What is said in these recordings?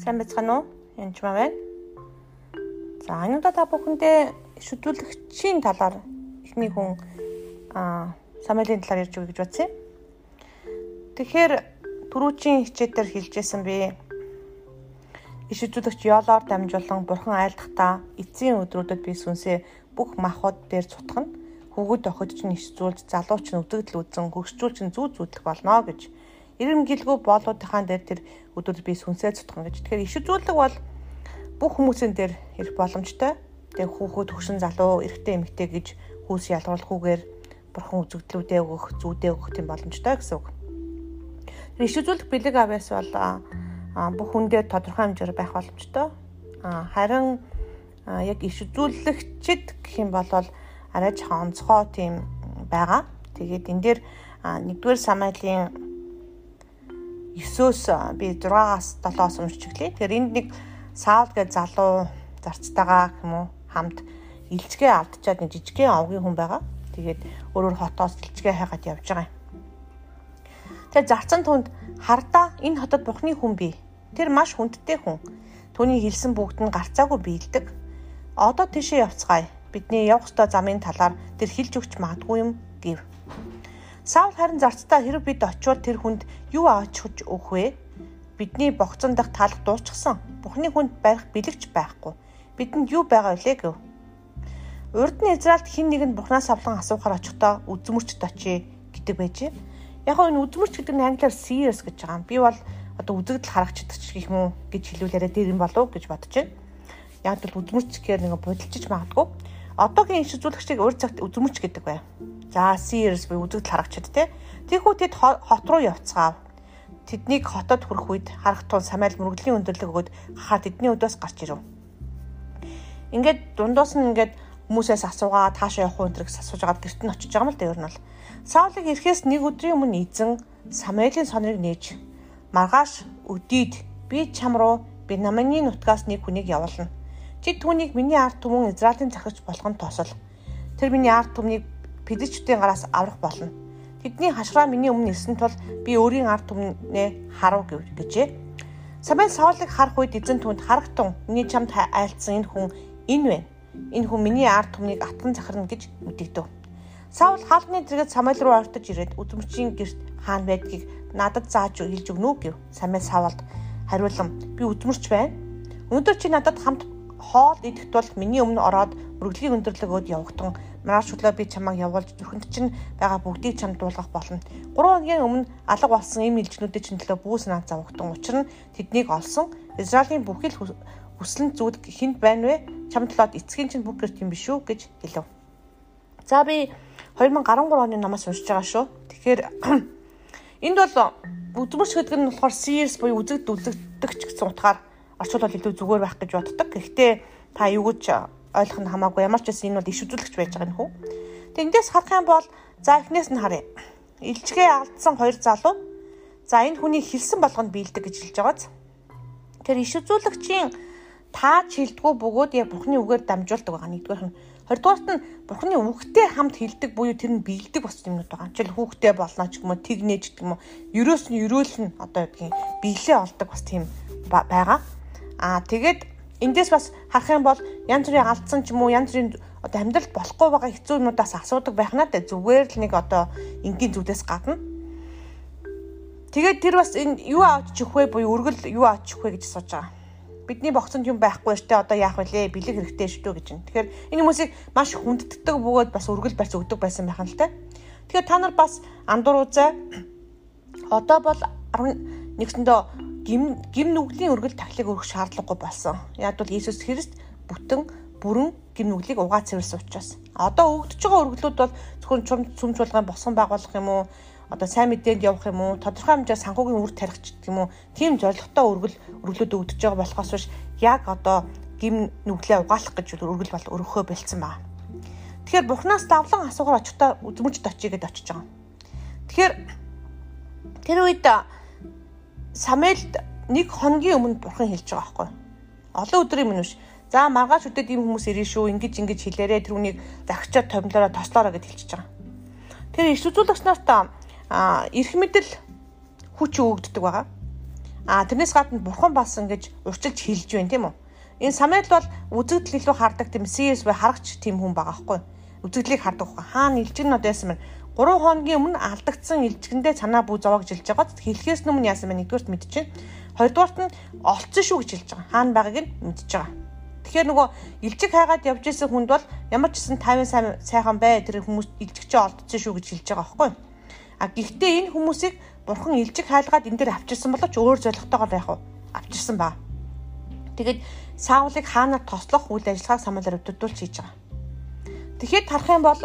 Сайн байцгаана уу? Энд маа байна. За, удаа та бүхэндээ шүтүүлэгчийн талаар эхний хүн аа Самуэлийн талаар ярьж өгье гэж бодсон юм. Тэгэхээр түрүүчийн хичээлээр хэлжсэн би иш үзүүлэгч ёолоор дамжуулан бурхан айлдахдаа эцсийн өдрүүдэд би сүнсээ бүх махбод дээр цутгана. Хүүгүүд охид ч иш зүйлж залууч нь өвдөгдөл үзэн хөгшчүүлч нь зүү зүүдлэх болно гэж эренгэлгүй боолуудынхаа дээр тэр өдөр би сүнсээ цутгах гэж. Тэгэхээр иш үзүүлэг бол бүх хүмүүсийн дээр ирэх боломжтой. Тэгээ хүүхэд хөшин залуу эрэгтэй эмэгтэй гэж хүүс ялгуулахгүйгээр бурхан үзэгдлүүдээ өгөх, зүүдээ өгөх тийм боломжтой гэсэн үг. Тэр иш үзүүлэх бэлэг авяас бол бүх хүн дээр тодорхой хэмжээр байх боломжтой. Харин яг иш үзүүлэгчд гэх юм бол арай жоохон онцгой тийм байгаа. Тэгээд энэ дээр нэгдүгээр Самуэлийн 9-өөс би 6-аас 7-оос уншиж гэлээ. Тэгэхээр энд нэг Саул гэж залуу зарцтайгаа юм уу хамт илжгээ алдчихад нэг жижигхэн овгийн хүн байгаа. Тэгээд өөрөөр хотоос илжгээ хайгаад явж байгаа юм. Тэгээд зарцсан түнд хардаа энэ хотод бухны хүн бий. Тэр маш хүндтэй хүн. Түүний хэлсэн бүгд нь гарцаагүй биелдэг. Одоо тийшээ явцгаая. Бидний явах ёстой замын талаар тэр хэлж өгч магадгүй юм гэв. Саул харин зарцтай хэрэг бид очивол тэр хүнд юу авч өгөх вэ? Бидний богцон дах таалах дуусчихсан. Бухны хүнд барих бэлэгч байхгүй. Бидэнд юу байгаа вэ гэв. Урд нь Израильд хин нэг нь Бурханаас авлан асуухаар очихдоо үзмөрчд очие гэдэг байжээ. Яг нь энэ үзмөрч гэдэг нь англиар serious гэж байгаа юм. Би бол одоо үзэгдэл харагчдаг гэх юм уу гэж хэлүүлээрэ дээр юм болов гэж бодож байна. Яг л үзмөрч гэхээр нэг бодолчиж магадгүй. Одоогийн иш үзүүлэгчийг өөр цагт үзмөрч гэдэг бай. За Sears буюу үзэгдэл харагчд те. Тийхүү тэд хот руу явцгаав. Тэднийг хотод хүрэх үед харах тун самайл мөрөгдлийн өндөрлөг өгöd хахаар тэдний өдөөс гарч ирв. Ингээд дундаас нь ингээд хүмүүсээс асуугаа таашаа явах уу энэ асууж байгаа гэрт нь очиж байгаа юм л да ер нь бол. Саулыг ирэхээс нэг өдрийн өмнө эзэн Самуэлийн сонорыг нээж маргааш өдийд би чам руу би наманы нутгаас нэг хүнийг явуулна. Чи түүнийг миний ард түмэн Израилийн захирч болгон тосол. Тэр миний ард түмнийг педичүүдийн гараас аврах болно. Тэдний хашраа миний өмнө ирсэн тул би өөрийн ард түмнээ харав гэжээ. Самуэль Саулыг харах үед эзэн түнд харагтун миний чамд айлцсан энэ хүн энэ вэ? Энэ хүн миний ард түмнийг атган захирна гэж мэдэгдэв. Саул хаалганы зэрэгэд Самуэль руу ортож ирээд үзмчийн гэрт хаан байдгийг надад зааж хэлж өгнө үү гэв. Самуэль Саулд хариулам би үзмэрч байна. Өнөөдөр чи надад хамт хоол идэх тул миний өмнө ороод мөрөглөгийн өндөрлөгөөд явагдсан маргааш өглөө би чамайг явуулж зүрхэнд чинь байгаа бүгдийг чамд дуулгах болно. 3 хоногийн өмнө алга болсон ийм илжнүүдийн чинь төлөө бүүс наад завгтан учир нь тэднийг олсон Израилийн бүхэл хүслэн зүуд хинд байна вэ? Чамд толоод эцгийн чинь бүх гэрт юм биш үү гэж хэлв. За би 2013 оны намаас уншиж байгаа шүү. Тэгэхээр энд бол бүдмэрч гэдэг нь болохоор Sears буюу үзэгд үзэгдэгч гэсэн утгаар орчуулбал илүү зүгээр байх гэж боддог. Гэхдээ та юу гэж ойлгох нь хамаагүй ямар ч байсан энэ бол иш үзүүлэгч байж байгаа нөхөө. Тэг эндээс харах юм бол за эхнээс нь харъя. Илжгээ алдсан хоёр залуу. За энэ хүний хэлсэн болгонд биелдэг гэж хэлж байгааз. Тэр иш үзүүлэгчийн тааж хилдэггүй бөгөөд яг бурхны үгээр дамжуулдаг байгаа нэгдүгээр нь. Хоёрдугаарт нь бурхны үгтэй хамт хилдэг буюу тэр нь биелдэг бос юмнууд байгаа. Жишээл хүүхдэд болно ч юм уу тэгнэж гэдэг юм уу. Ерөөс нь ерөөл нь одоо гэдгийг биелээ олдог бас тийм байгаа. Аа тэгээд Эндээс бас харах юм бол янз бүрийн алдсан ч юм уу янз бүрийн одоо амьдралд болохгүй байгаа хэцүү юмудаас асуудаг байх надад зүгээр л нэг одоо энгийн зүгдээс гадна. Тэгээд тэр бас энэ юу авч өгөх вэ буюу өргөл юу авч өгөх вэ гэж асууж байгаа. Бидний богцонд юм байхгүй штэ одоо яах вүлээ бэлэг хэрэгтэй шүү гэж байна. Тэгэхээр энэ хүмүүсийг маш хүндддэг бөгөөд бас өргөл барьц өгдөг байсан байх нь л те. Тэгэхээр та нар бас андуур үзээ. Одоо бол 11-ндөө гим гим нүглийн өргөл тахлыг өргөх шаардлагагүй болсон. Яг бол Иесус Христ бүтэн бүрэн гим нүглийг угаа цэвэрсэн учраас. Одоо өгдөж байгаа өргөлүүд бол зөвхөн чум цүм чуулган босгон байгуулах юм уу? Одоо сайн мэдээнд явах юм уу? Тодорхой хэмжээ санхүүгийн үр тарих ч гэх юм уу? Тийм зорилготой өргөл өргөлүүд өгдөж байгаа болохоос биш яг одоо гим нүглээ угаалах гэж өргөл бол өргөхөө бэлдсэн байна. Тэгэхээр Бурханаас давлан асуугаар очихдоо үзмж очие гэдээ очиж байгаа. Тэгэхээр тэр үед Самуэльд нэг хоногийн өмнө бурхан хэлж байгаа байхгүй. Олон өдрийн өмнө биш. За маргааш өдөрт ийм хүмүүс ирнэ шүү. Ингиж ингэж хэлээрээ тэрүүнийг захичаад томлороо тослоороо гэж хэлчихэж байгаа. Тэр иш үзүүлэгч нарт эрх мэдэл хүч өгөгддөг байгаа. А тэрнээс гадна бурхан бас ингэж урчилж хилж байна тийм үү? Энэ Самуэль бол үзэгдэл илүү хардаг тийм CS бай харагч тийм хүн байгаа хгүй. Үзэгдлийг хардаг хаа. Хаана илжигнэ одоо яасан мэн 3 хоногийн өмнө алдагдсан илжгэндээ цанаа бүү зовоог жилж байгаа. Хэлхээс өмнө яасан мэн нэгдүгээрт мэдчихэв. Хоёрдугаарт нь олцсон шүү гэж хэлж байгаа. Хаана байгааг нь мэдчихэж байгаа. Тэгэхээр нөгөө илжиг хайгаад явж исэн хүнд бол ямар ч гэсэн 50 сайхан бай тэр хүмүүс илжигчээ олдсон шүү гэж хэлж байгаа байхгүй. А гэхдээ энэ хүмүүсийг бурхан илжиг хайлгаад энэ дээр авчирсан боловч өөр зоригтойгоор яах вэ? Авчирсан ба. Тэгээд Саулыг хаанаар тослох үйл ажиллагааг Самуэль өвдөлдүүлж хийж байгаа. Тэгэхэд тарах юм бол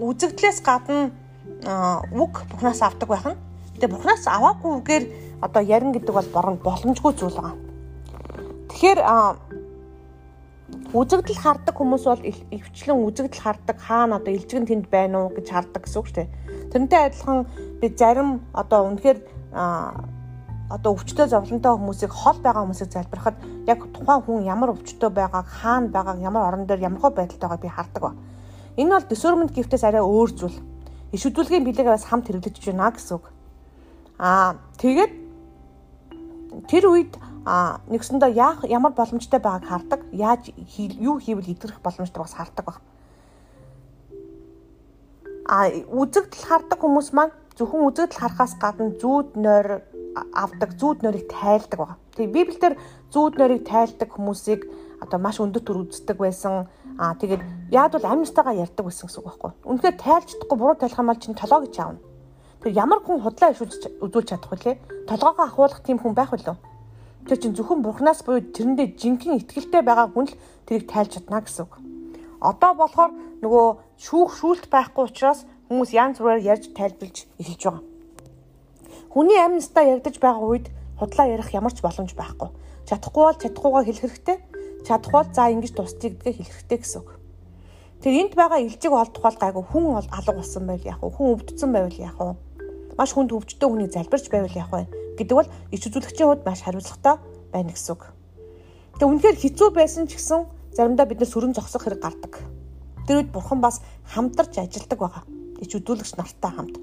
үзэгдлээс гадна үг Бурханаас авдаг байх нь. Тэгээ Бурханаас аваагүй үгээр одоо ярин гэдэг бол борон боломжгүй зүйл байгаа. Тэгэхээр үзэгдэл хардаг хүмүүс бол өвчлэн үзэгдэл хардаг хаана одоо илжигэн тэнд байна уу гэж хардаг гэсэн үг шүү дээ. Тэрнтэй адилхан би зарим одоо үнэхээр одоо өвчтөө зовлонтой хүмүүсийг хол байгаа хүмүүсийг залбирахад яг тухайн хүн ямар өвчтөө байгааг хаана байгааг ямар орон дээр ямар хөө байдалтайгаа би хардаг ба. Энэ бол discernment gift-ээс арай өөр зүйл. Иш хөдөлгөөний билегээ бас хамт хэрэглэж байна гэсэн үг. Аа тэгээд тэр үед а нэгсэндээ яах ямар боломжтой байгааг хардаг яаж юу хийвэл идэвхэх боломжтой бас хардаг баг. А үзэгдэл хардаг хүмүүс маань зөвхөн үзэгдэл харахаас гадна зүүд нойр авдаг зүүд нойрыг тайлдаг баг. Тэгээ Библиэлд зүүд нойрыг тайлдаг хүмүүсийг одоо маш өндөр төр үздэг байсан. Аа тэгээд яад бол амьстайгаа ярьдаг байсан гэсэн үг байхгүй. Үнэхээр тайлж чадахгүй буруу тайлах юм бол чинь толгоо гэж аавна. Тэр ямар хүн худлаа ишүүлж үзүүлж чадах вэ? Толгоогоо ахуулах тийм хүн байх үлээ. Тэр чинь зөвхөн бурхнаас буюу тэрэндээ жинхэнэ ихтгэлтэй байгаа хүн л тэрийг тайлж чадна гэсэн үг. Одоо болохоор нөгөө шүүх шүүлт байхгүй учраас хүмүүс янз бүрээр ярьж тайлбарлаж эхэлж байгаа. Хүний амьнстаа ярдж байгаа үед худлаа ярих ямар ч боломж байхгүй. Чадахгүй бол чадахгүйгаа хэлэх хэрэгтэй. Чадах бол за ингэж тусчих гэдгээ хэлэх хэрэгтэй гэсэн үг. Тэр энд байгаа илжиг олдох бол гайгүй хүн бол алга болсон байл яах вэ? Хүн өвдсөн байвал яах вэ? Маш хүнд өвчтөө хүнийг залбирч байвал яах вэ? гэдэг бол ич үзүүлэгчийн хувьд маш хариуцлагатай байна гэсэн үг. Тэгээ үнэхээр хэцүү байсан ч гэсэн заримдаа бид нар сүрэн зогсох хэрэг гардаг. Тэр үед бурхан бас хамтарч ажилдаг байгаа. Ич үдүүлэгч нартай хамт.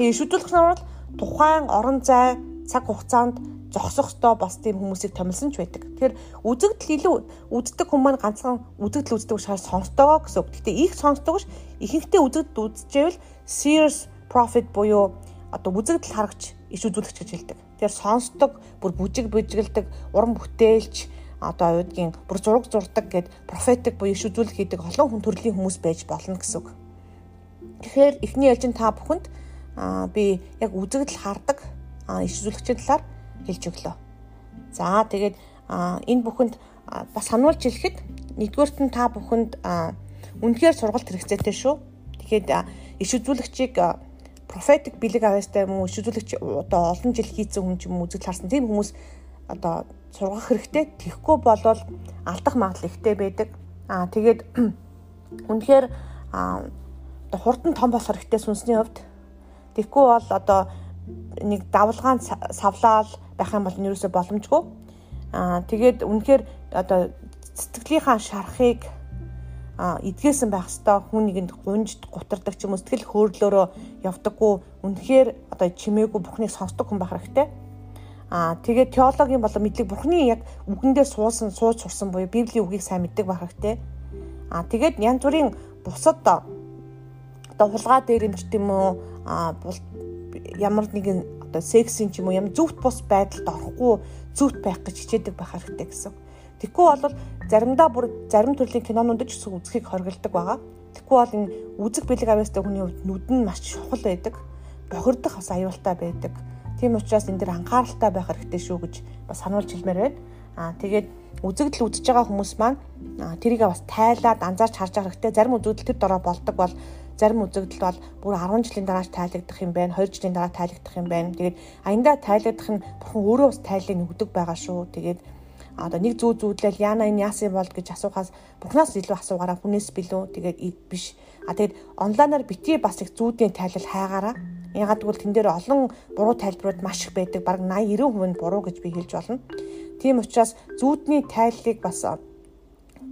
Тэгээ ич үдүүлэгч нар бол тухайн орон зай цаг хугацаанд зогсох ёстой бас тийм хүмүүсийг томилсон ч байдаг. Тэгэхээр үзэгдэл илүү үздэг хүмүүс маань ганцхан үзэгдэл үздэг шал сонсдогоо гэсэн үг. Гэхдээ их сонсдог ш ихэнхдээ үзэгдэл үзчихвэл serious profit буюу одоо үзэгдэл харагч иш үзүүлэгч гэж хэлдэг. Тэгэхээр сонсдог, бүр бүжиг бүжиглдэг, уран бүтээлч одоо аюудгийн бүр зураг зурдаг гэд профетик буюу иш үзүүлэх хийдэг олон хүн төрлийн хүмүүс байж болно гэсэн үг. Тэгэхээр эхний ялжин та бүхэнд би яг үзэгдэл хардаг иш үзүүлэгчийн талаар хэлж өглөө. За тэгээд энэ бүхэнд бас сануулж хэлэхэд нэгдүгээрт нь та бүхэнд үнэхээр сургалт хэрэгцээтэй шүү. Тэгэхээр иш үзүүлэгчийг профетик бэлэг авьяастай юм уу шүзүүлэгч одоо олон жил хийцэн хүн ч юм үзэл харсан тийм хүмүүс одоо сургах хэрэгтэй. Тэхгүй болвол алдах магадлал ихтэй байдаг. Аа тэгээд үнэхээр хурдан том болох хэрэгтэй сүнсний хувьд. Тэгэхгүй бол одоо нэг давлгаан савлаал байх юм бол нь юусоо боломжгүй. Аа тэгээд үнэхээр одоо сэтгэлийнхаа шарахыг эдгээсэн байх хэвээр хүн нэгэнд гунж гутардаг ч юм уу сэтгэл хөдлөлөөрөө явдаггүй үнэхээр одоо чимээгүй бурхныг сонсдог хүн байх хэрэгтэй. Аа тэгээд теологийн болон мэдлэг бурхны яг үгэндээ суусан сууж сурсан буюу библийн үгийг сайн мэддэг байх хэрэгтэй. Аа тэгээд янз бүрийн бусад одоо хулгай дээрэмч тийм үү ямар нэгэн одоо сексийн ч юм уу ямар зөвхт бус байдалд орохгүй зөвхт байх гэж хичээдэг байх хэрэгтэй гэсэн. Тэгэхгүй бол заримдаа бүр зарим төрлийн кинонууд ч гэсэн үзхийг хоригддаг байгаа. Тэгэхгүй бол энэ үзэг бэлэг авьяастай хүний хувьд нүд нь маш чухал байдаг. Бохирдох бас аюултай байдаг. Тийм учраас энэ дэр анхааралтай байх хэрэгтэй шүү гэж бас сануулж хэлмээр байна. Аа тэгээд үзэгдэл үзэж байгаа хүмүүс маань тэрийг бас тайлаад анзаарч харж байгаа хэрэгтэй. Зарим үзэгдэл тэр дороо болдог бол зарим үзэгдэл бол бүр 10 жилийн дараа тайлагдах юм байна, 2 жилийн дараа тайлагдах юм байна. Тэгээд аяндаа тайлагдах нь бурхан өөрөө бас тайлыг өгдөг байгаа шүү. Тэгээд одоо нэг зүү зүүдлэл яана энэ яасан болд гэж асуухаас бухнаас илүү асуугаараа хүнээс билүү тэгээд биш. А тэгээд онлайнаар битгий бас их зүүдийн тайлал хайгаараа. Ягаад гэвэл тэн дээр олон буруу тайлбарууд маш их байдаг. Баг 80 90% нь буруу гэж би хэлж болно. Тийм учраас зүүдний тайллыг бас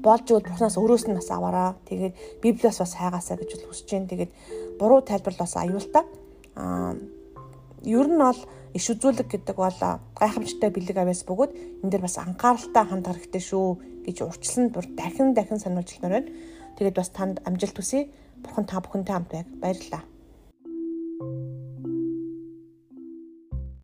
болж өгөл бухнаас өрөөс нь бас аваараа тэгээд библиас бас хайгаасаа гэж хүсэж байна тэгээд буруу тайлбар бас аюултай а ер нь бол иш үзүүлэг гэдэг бол гайхамшигтай бэлэг авяас бөгөөд энэ дээр бас анхааралтай хандах хэрэгтэй шүү гэж урьдчилан бүр дахин дахин сануулж байна. Тэгээд бас танд амжилт хүсье. Бурхан та бүхэнтэй хамт байг. Баярлалаа.